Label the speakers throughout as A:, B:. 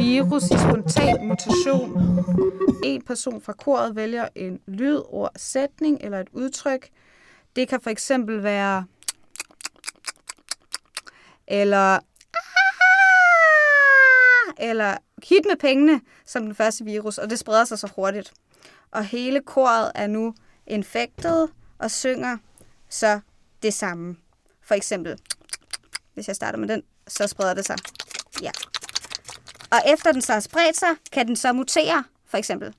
A: virus i spontan mutation. En person fra koret vælger en lyd, ord, sætning eller et udtryk. Det kan for eksempel være eller eller hit med pengene som den første virus, og det spreder sig så hurtigt. Og hele koret er nu infektet og synger så det samme. For eksempel, hvis jeg starter med den, så spreder det sig. Ja. Og efter den så har spredt sig, kan den så mutere, for eksempel.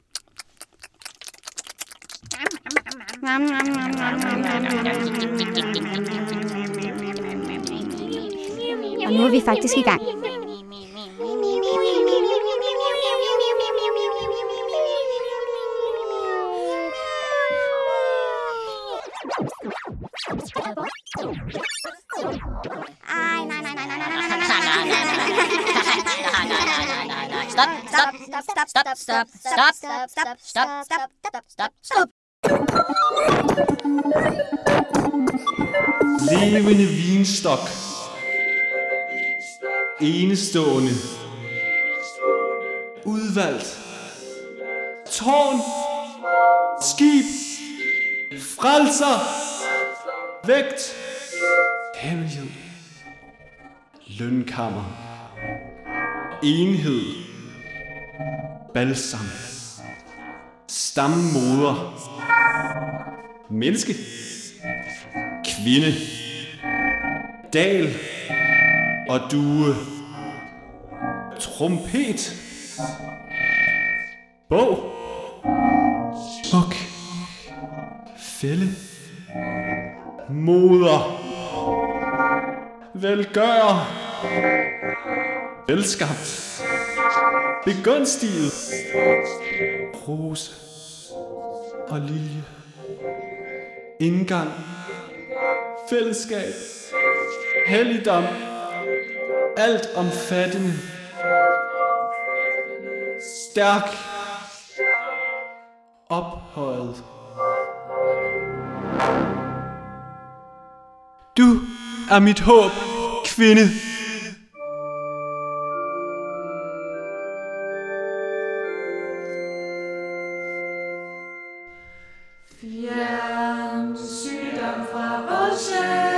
B: Og nu er vi faktisk i gang.
C: Stop, stop, stop, stop, stop, stop, stop, stop, stop, stop, stop.
D: Levende vinstok. Enestående. Udvalgt. Tårn. Skib. Frelser. Vægt. Hemmelighed. Lønkammer. Enhed. Balsam. Stammoder. Menneske. Kvinde. Dal. Og due. Trompet. Bog. Smuk. Fælde. Moder. Velgør. Velskabt. Begunstiget. Rose. Og lilje. Indgang. Fællesskab. Helligdom. Alt omfattende. Stærk. Ophøjet. Du er mit håb, kvinde. Roger.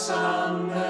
D: Son.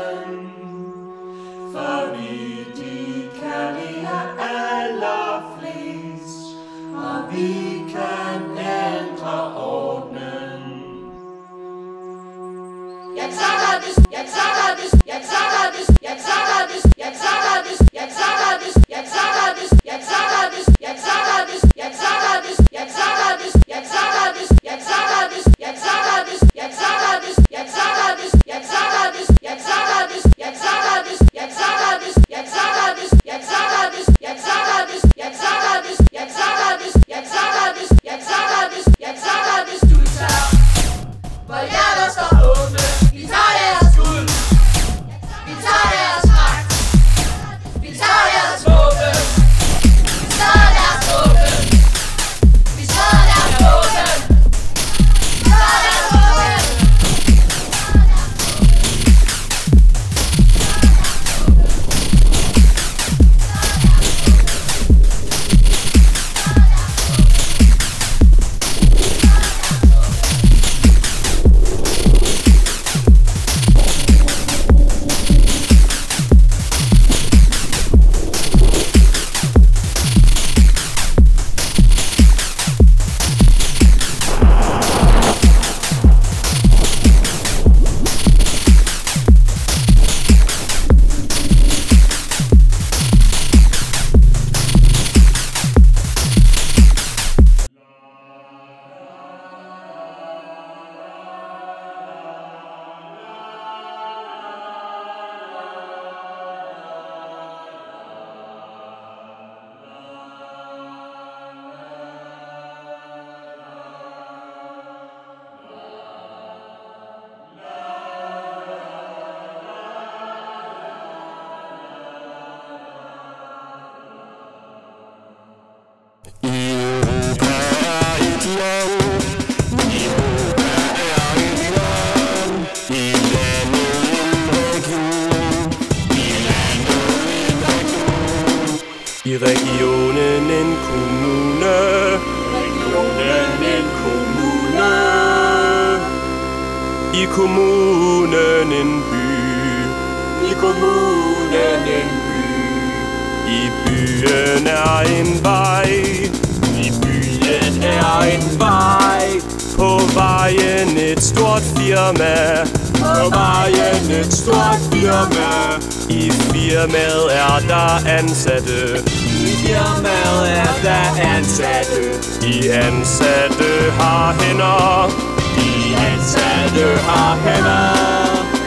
D: Vejen et stort firma. På vejen et stort firma. I firmaet er der ansatte. I firmaet er der ansatte. De ansatte har hænder. De ansatte har hænder.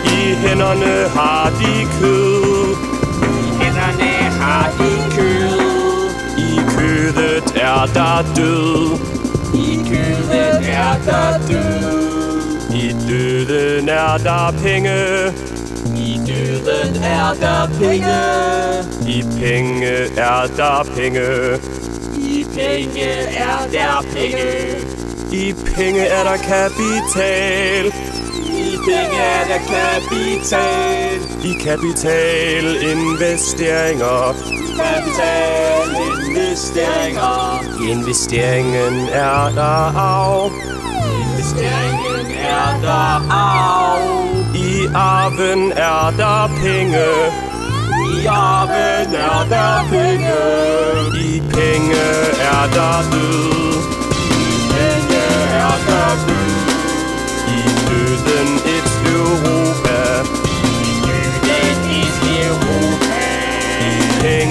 D: I hænderne har de kød. I hænderne har de kød. I kødet er der død. Kødet er der død. I døden er der penge. I døden er der penge. I penge er der penge. I penge er der penge. I penge er der kapital. I penge er der kapital. I kapitalinvesteringer Kapitalinvesteringer Investeringen er der af. Investeringen er der af. I arven er der penge. I arven er der penge. I penge er der død I penge er der død I døden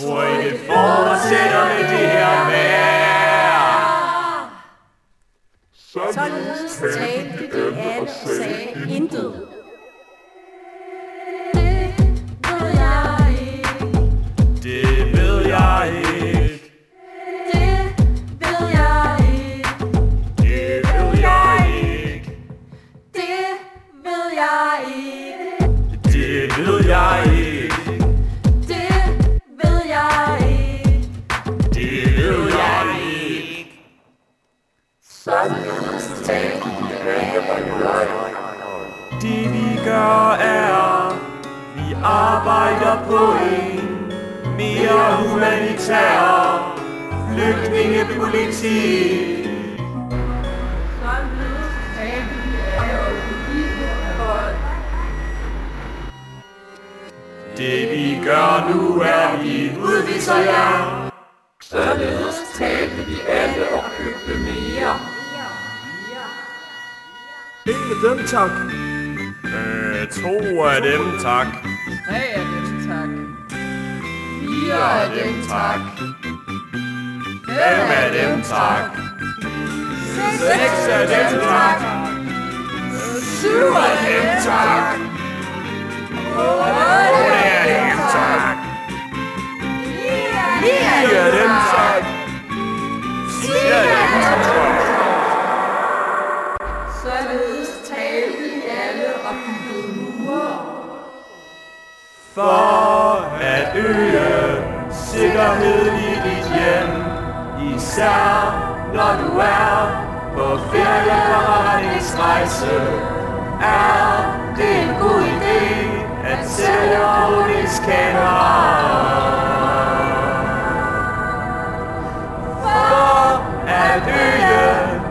D: Tror I det fortsætter med det her vejr?
E: Således talte de alle og sagde intet.
D: Gør nu er, vi udviser jer. Således talte vi alle og købte mere. En af dem, tak. Øh, to af dem, tak.
E: Tre af dem, tak.
D: Fire af dem, tak. Fem af dem, tak. Seks af dem, tak. Syv af dem, tak. Især når du er på ferieforretningsrejse Er det en god idé at sælge overvågningskameraer For at øge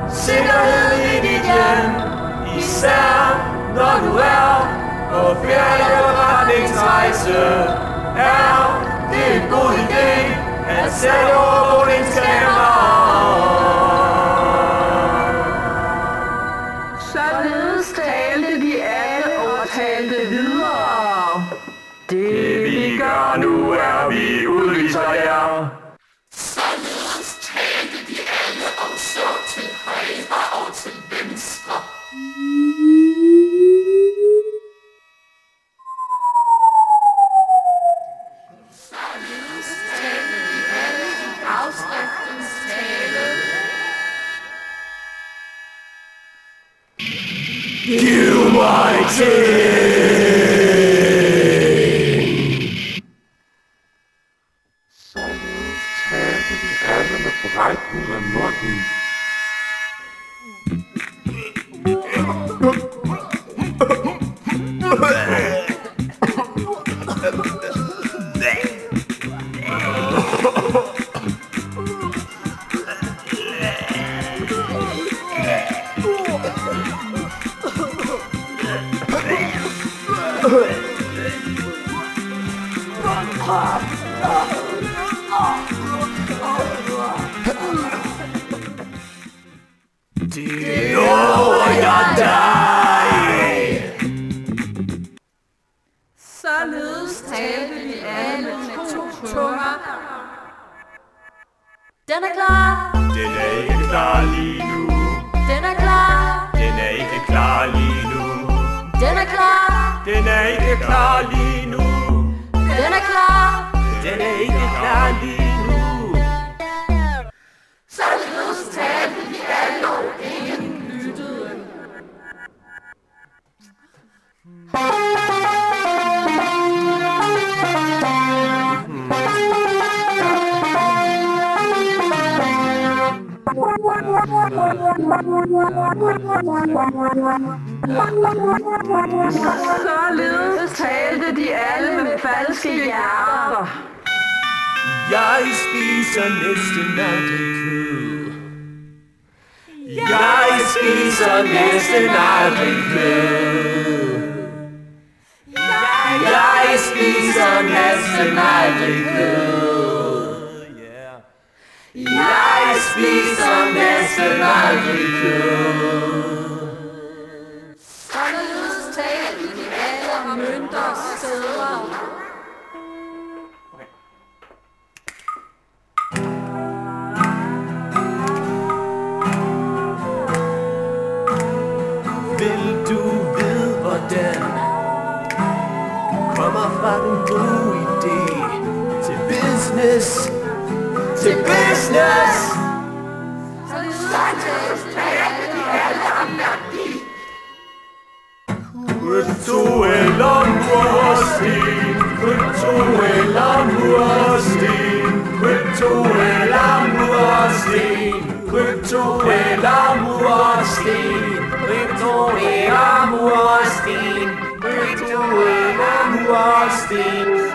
D: sikkerhed i dit hjem Især når du er på ferieforretningsrejse Er
E: talte alle videre.
D: Det vi gør nu er, die Erde mit breiten Rücken.
E: Således talte de alle med falske hjerter.
D: Jeg spiser næsten aldrig kød. Jeg spiser næsten aldrig kød. Kommer fra den gode idé. Til business. Til business. Krypto eller mursten Krypto eller mursten Krypto eller mursten. Krypto eller mursten. Krypto eller mursten. Krypto eller mursten
F: The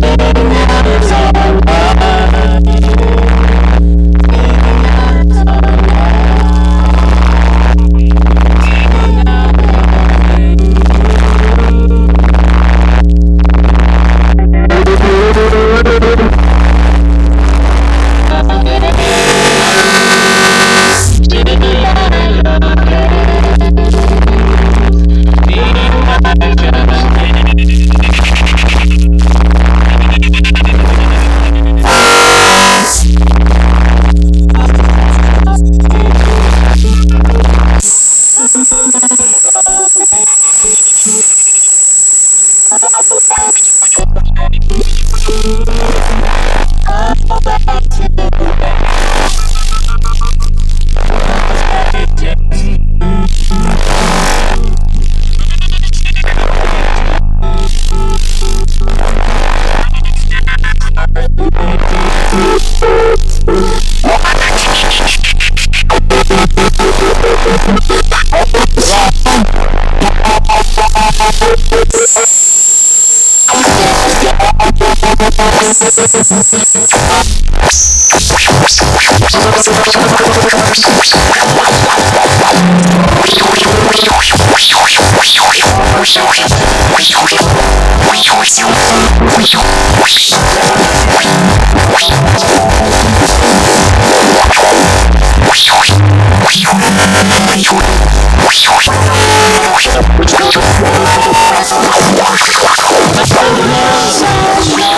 G: Thank Let's
D: go.